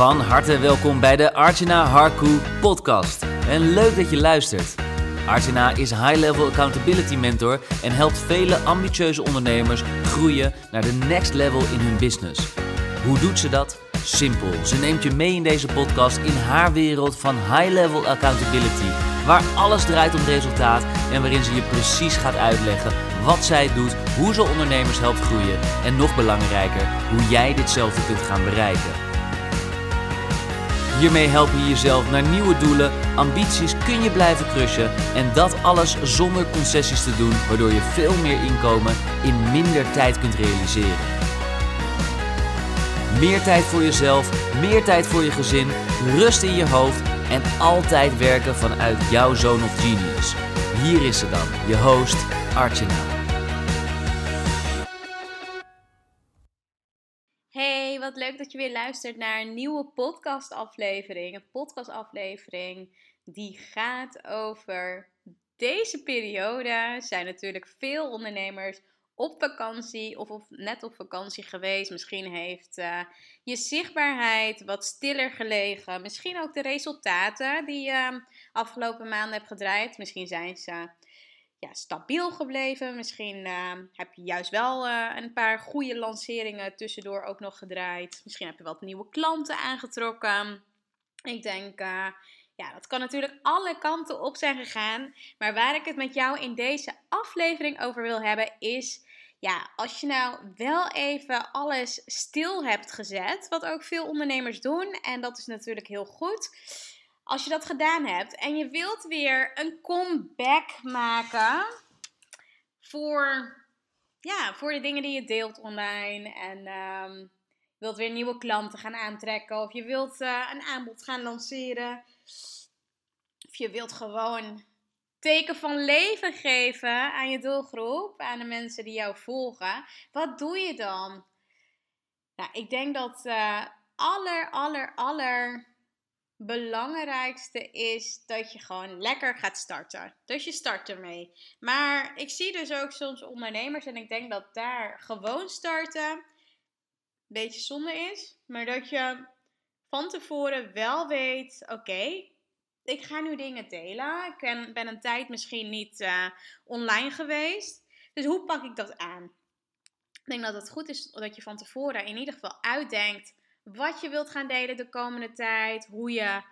Van harte welkom bij de Archana Harku podcast. En leuk dat je luistert. Archana is High Level Accountability Mentor en helpt vele ambitieuze ondernemers groeien naar de next level in hun business. Hoe doet ze dat? Simpel. Ze neemt je mee in deze podcast in haar wereld van High Level Accountability, waar alles draait om resultaat en waarin ze je precies gaat uitleggen wat zij doet, hoe ze ondernemers helpt groeien en nog belangrijker, hoe jij ditzelfde kunt gaan bereiken. Hiermee help je jezelf naar nieuwe doelen, ambities kun je blijven crushen en dat alles zonder concessies te doen, waardoor je veel meer inkomen in minder tijd kunt realiseren. Meer tijd voor jezelf, meer tijd voor je gezin, rust in je hoofd en altijd werken vanuit jouw zone of genius. Hier is ze dan, je host Archana. Leuk dat je weer luistert naar een nieuwe podcastaflevering. Een podcastaflevering die gaat over deze periode. Zijn natuurlijk veel ondernemers op vakantie of, of net op vakantie geweest. Misschien heeft uh, je zichtbaarheid wat stiller gelegen. Misschien ook de resultaten die je afgelopen maanden hebt gedraaid. Misschien zijn ze ja, stabiel gebleven. Misschien uh, heb je juist wel uh, een paar goede lanceringen tussendoor ook nog gedraaid. Misschien heb je wat nieuwe klanten aangetrokken. Ik denk, uh, ja, dat kan natuurlijk alle kanten op zijn gegaan. Maar waar ik het met jou in deze aflevering over wil hebben is. Ja, als je nou wel even alles stil hebt gezet, wat ook veel ondernemers doen, en dat is natuurlijk heel goed als je dat gedaan hebt en je wilt weer een comeback maken voor, ja, voor de dingen die je deelt online en um, wilt weer nieuwe klanten gaan aantrekken of je wilt uh, een aanbod gaan lanceren of je wilt gewoon teken van leven geven aan je doelgroep, aan de mensen die jou volgen, wat doe je dan? Nou, ik denk dat uh, aller, aller, aller belangrijkste is dat je gewoon lekker gaat starten. Dus je start ermee. Maar ik zie dus ook soms ondernemers en ik denk dat daar gewoon starten een beetje zonde is. Maar dat je van tevoren wel weet: oké, ik ga nu dingen delen. Ik ben, een tijd misschien niet uh, online geweest. Dus hoe pak ik dat aan? Ik denk dat het goed is dat je van tevoren in ieder geval uitdenkt wat je wilt gaan delen de komende tijd, hoe je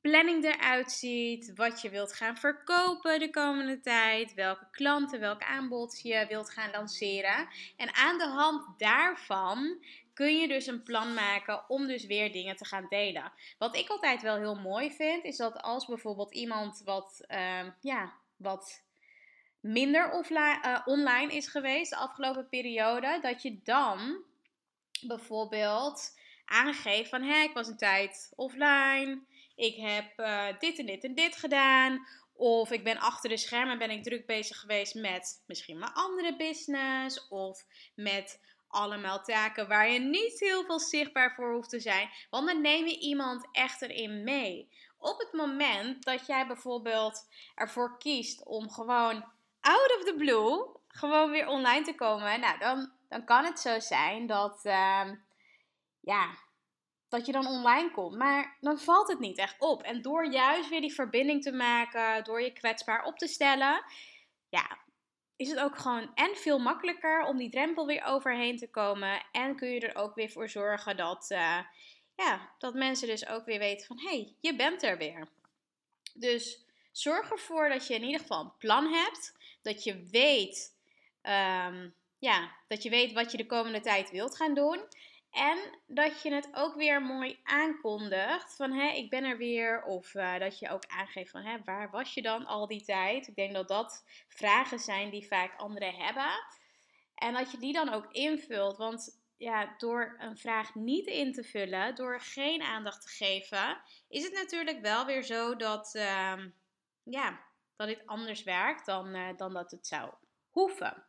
planning eruit ziet, wat je wilt gaan verkopen de komende tijd, welke klanten, welk aanbod je wilt gaan lanceren. En aan de hand daarvan kun je dus een plan maken om dus weer dingen te gaan delen. Wat ik altijd wel heel mooi vind, is dat als bijvoorbeeld iemand wat, uh, ja, wat minder offline, uh, online is geweest de afgelopen periode, dat je dan bijvoorbeeld aangeeft van hé, ik was een tijd offline, ik heb uh, dit en dit en dit gedaan. Of ik ben achter de schermen ben ik druk bezig geweest met misschien mijn andere business. Of met allemaal taken waar je niet heel veel zichtbaar voor hoeft te zijn. Want dan neem je iemand echt erin mee. Op het moment dat jij bijvoorbeeld ervoor kiest om gewoon out of the blue gewoon weer online te komen. Nou, dan, dan kan het zo zijn dat, uh, ja, dat je dan online komt. Maar dan valt het niet echt op. En door juist weer die verbinding te maken, door je kwetsbaar op te stellen, ja, is het ook gewoon en veel makkelijker om die drempel weer overheen te komen. En kun je er ook weer voor zorgen dat, uh, ja, dat mensen dus ook weer weten van, hé, hey, je bent er weer. Dus zorg ervoor dat je in ieder geval een plan hebt. Dat je weet, um, ja, dat je weet wat je de komende tijd wilt gaan doen. En dat je het ook weer mooi aankondigt van hé, ik ben er weer. Of uh, dat je ook aangeeft van hé, waar was je dan al die tijd? Ik denk dat dat vragen zijn die vaak anderen hebben. En dat je die dan ook invult. Want ja, door een vraag niet in te vullen, door geen aandacht te geven, is het natuurlijk wel weer zo dat, uh, ja, dat dit anders werkt dan, uh, dan dat het zou hoeven.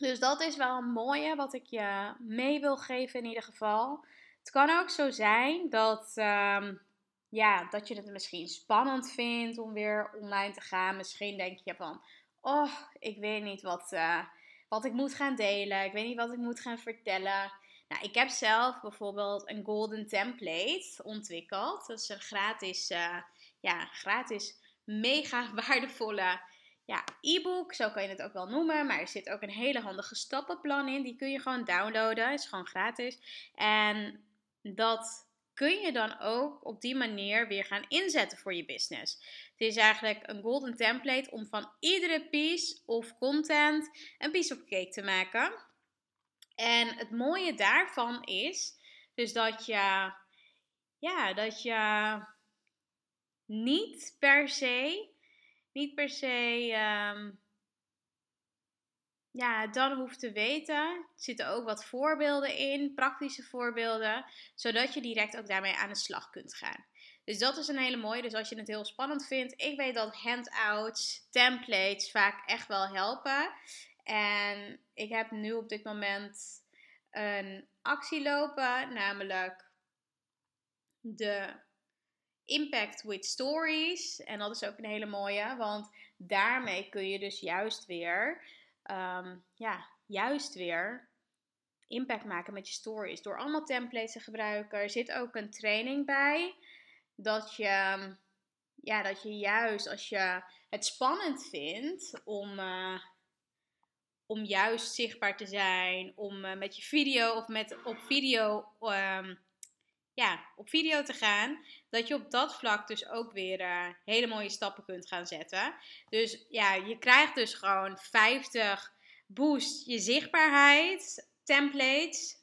Dus dat is wel een mooie wat ik je mee wil geven in ieder geval. Het kan ook zo zijn dat, um, ja, dat je het misschien spannend vindt om weer online te gaan. Misschien denk je van, oh, ik weet niet wat, uh, wat ik moet gaan delen. Ik weet niet wat ik moet gaan vertellen. Nou, ik heb zelf bijvoorbeeld een golden template ontwikkeld. Dat is een gratis, uh, ja, gratis mega waardevolle ja, e-book, zo kan je het ook wel noemen. Maar er zit ook een hele handige stappenplan in. Die kun je gewoon downloaden. is gewoon gratis. En dat kun je dan ook op die manier weer gaan inzetten voor je business. Het is eigenlijk een golden template om van iedere piece of content een piece of cake te maken. En het mooie daarvan is dus dat je, ja, dat je niet per se, niet per se, um, ja, dan hoeft te weten. Er zitten ook wat voorbeelden in, praktische voorbeelden, zodat je direct ook daarmee aan de slag kunt gaan. Dus dat is een hele mooie. Dus als je het heel spannend vindt, ik weet dat handouts, templates vaak echt wel helpen. En ik heb nu op dit moment een actie lopen, namelijk de Impact with Stories. En dat is ook een hele mooie, want daarmee kun je dus juist weer, ehm, ja, juist weer impact maken met je stories. Door allemaal templates te gebruiken. Er zit ook een training bij dat je, ja, dat je juist als je het spannend vindt om. Uh, om juist zichtbaar te zijn, om uh, met je video of met op video um, ja, op video te gaan, dat je op dat vlak dus ook weer uh, hele mooie stappen kunt gaan zetten. Dus ja, je krijgt dus gewoon 50 boost je zichtbaarheid templates.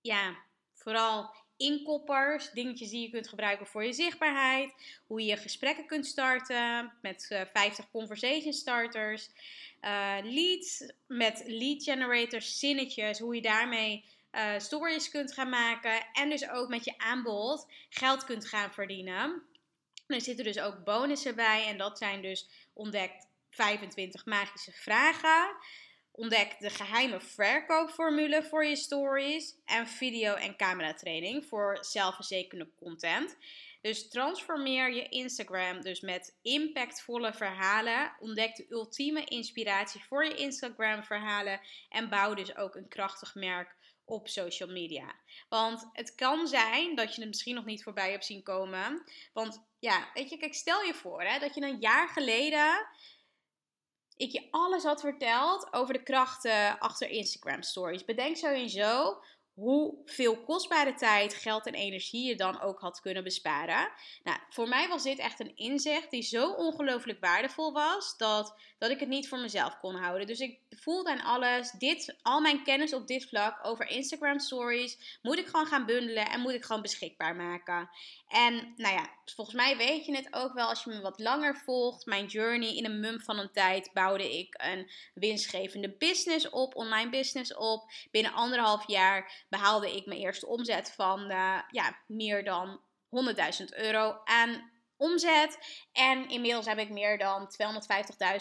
Ja, vooral inkoppers, dingetjes die je kunt gebruiken voor je zichtbaarheid, hoe je gesprekken kunt starten met uh, 50 conversation starters, uh, leads met lead generators, zinnetjes, hoe je daarmee uh, stories kunt gaan maken en dus ook met je aanbod geld kunt gaan verdienen. er zitten dus ook bonussen bij en dat zijn dus ontdekt 25 magische vragen. Ontdek de geheime verkoopformule voor je stories en video- en cameratraining voor zelfverzekerde content. Dus transformeer je Instagram dus met impactvolle verhalen. Ontdek de ultieme inspiratie voor je Instagram verhalen en bouw dus ook een krachtig merk op social media. Want het kan zijn dat je het misschien nog niet voorbij hebt zien komen. Want ja, weet je, kijk, stel je voor hè, dat je een jaar geleden ik je alles had verteld over de krachten achter Instagram stories. Bedenk sowieso hoeveel kostbare tijd, geld en energie je dan ook had kunnen besparen. Nou, voor mij was dit echt een inzicht die zo ongelooflijk waardevol was dat, dat ik het niet voor mezelf kon houden. Dus ik voelde aan alles, dit, al mijn kennis op dit vlak over Instagram stories, moet ik gewoon gaan bundelen en moet ik gewoon beschikbaar maken. En nou ja, volgens mij weet je het ook wel als je me wat langer volgt. Mijn journey in een mum van een tijd bouwde ik een winstgevende business op, online business op. Binnen anderhalf jaar behaalde ik mijn eerste omzet van uh, ja, meer dan 100.000 euro aan omzet. En inmiddels heb ik meer dan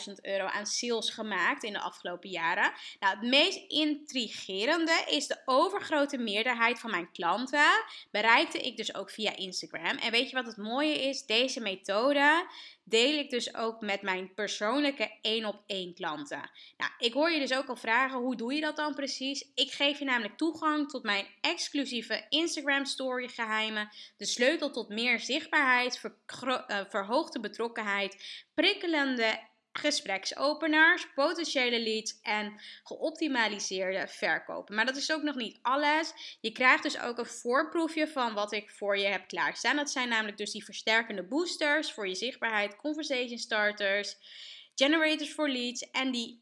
250.000 euro aan sales gemaakt in de afgelopen jaren. Nou, het meest intrigerende is de overgrote meerderheid van mijn klanten bereikte ik dus ook via Instagram. En weet je wat het mooie is? Deze methode deel ik dus ook met mijn persoonlijke 1 op 1 klanten. Nou, ik hoor je dus ook al vragen, hoe doe je dat dan precies? Ik geef je namelijk toegang tot mijn exclusieve Instagram story geheimen, de sleutel tot meer zichtbaarheid, uh, verhoogde betrokkenheid, prikkelende gespreksopeners, potentiële leads en geoptimaliseerde verkopen. Maar dat is ook nog niet alles. Je krijgt dus ook een voorproefje van wat ik voor je heb klaarstaan. Dat zijn namelijk dus die versterkende boosters voor je zichtbaarheid, conversation starters, generators voor leads en die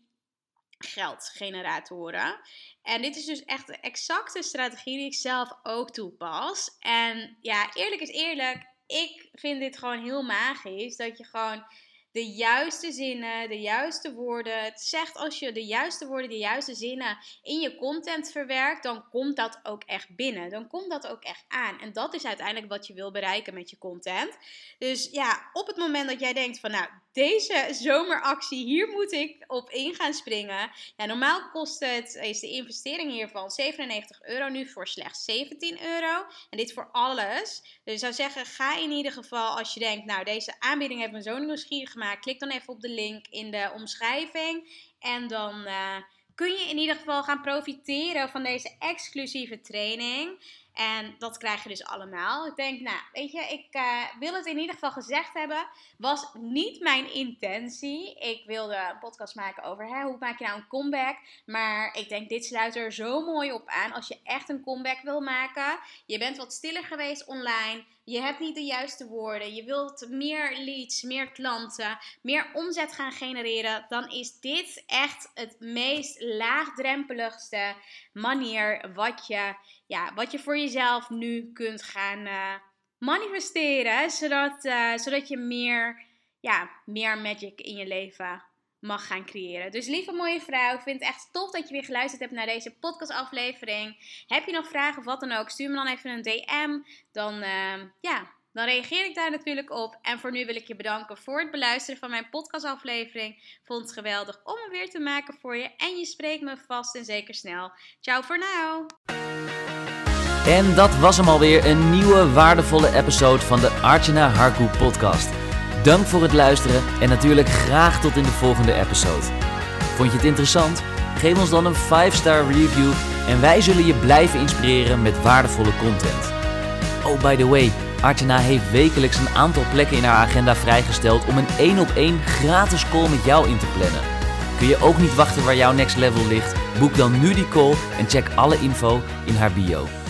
geldgeneratoren. En dit is dus echt de exacte strategie die ik zelf ook toepas. En ja, eerlijk is eerlijk, ik vind dit gewoon heel magisch dat je gewoon de juiste zinnen, de juiste woorden. Het zegt als je de juiste woorden, de juiste zinnen in je content verwerkt, dan komt dat ook echt binnen. Dan komt dat ook echt aan. En dat is uiteindelijk wat je wil bereiken met je content. Dus ja, op het moment dat jij denkt van nou, deze zomeractie, hier moet ik op in gaan springen. Ja, normaal kost het, is de investering hiervan 97 euro, nu voor slechts 17 euro. En dit voor alles. Dus ik zou zeggen, ga in ieder geval als je denkt, nou deze aanbieding heeft me zo nieuwsgierig gemaakt. Klik dan even op de link in de omschrijving. En dan uh, kun je in ieder geval gaan profiteren van deze exclusieve training. En dat krijg je dus allemaal. Ik denk, nou, weet je, ik uh, wil het in ieder geval gezegd hebben. Was niet mijn intentie. Ik wilde een podcast maken over hè, hoe maak je nou een comeback. Maar ik denk, dit sluit er zo mooi op aan. Als je echt een comeback wil maken. Je bent wat stiller geweest online. Je hebt niet de juiste woorden. Je wilt meer leads, meer klanten, meer omzet gaan genereren. Dan is dit echt het meest laagdrempeligste manier wat je, ja, wat je voor jezelf nu kunt gaan uh, manifesteren. Zodat, uh, zodat je meer, ja, meer magic in je leven mag gaan creëren. Dus lieve mooie vrouw, ik vind het echt tof dat je weer geluisterd hebt naar deze podcastaflevering. Heb je nog vragen of wat dan ook, stuur me dan even een DM. Dan, uh, ja, dan reageer ik daar natuurlijk op. En voor nu wil ik je bedanken voor het beluisteren van mijn podcastaflevering. Vond het geweldig om hem weer te maken voor je. En je spreekt me vast en zeker snel. Ciao voor nu. En dat was hem alweer, een nieuwe waardevolle episode van de Archana Harku podcast. Dank voor het luisteren en natuurlijk graag tot in de volgende episode. Vond je het interessant? Geef ons dan een 5-star review en wij zullen je blijven inspireren met waardevolle content. Oh, by the way, Artena heeft wekelijks een aantal plekken in haar agenda vrijgesteld om een 1 op 1 gratis call met jou in te plannen. Kun je ook niet wachten waar jouw next level ligt? Boek dan nu die call en check alle info in haar bio.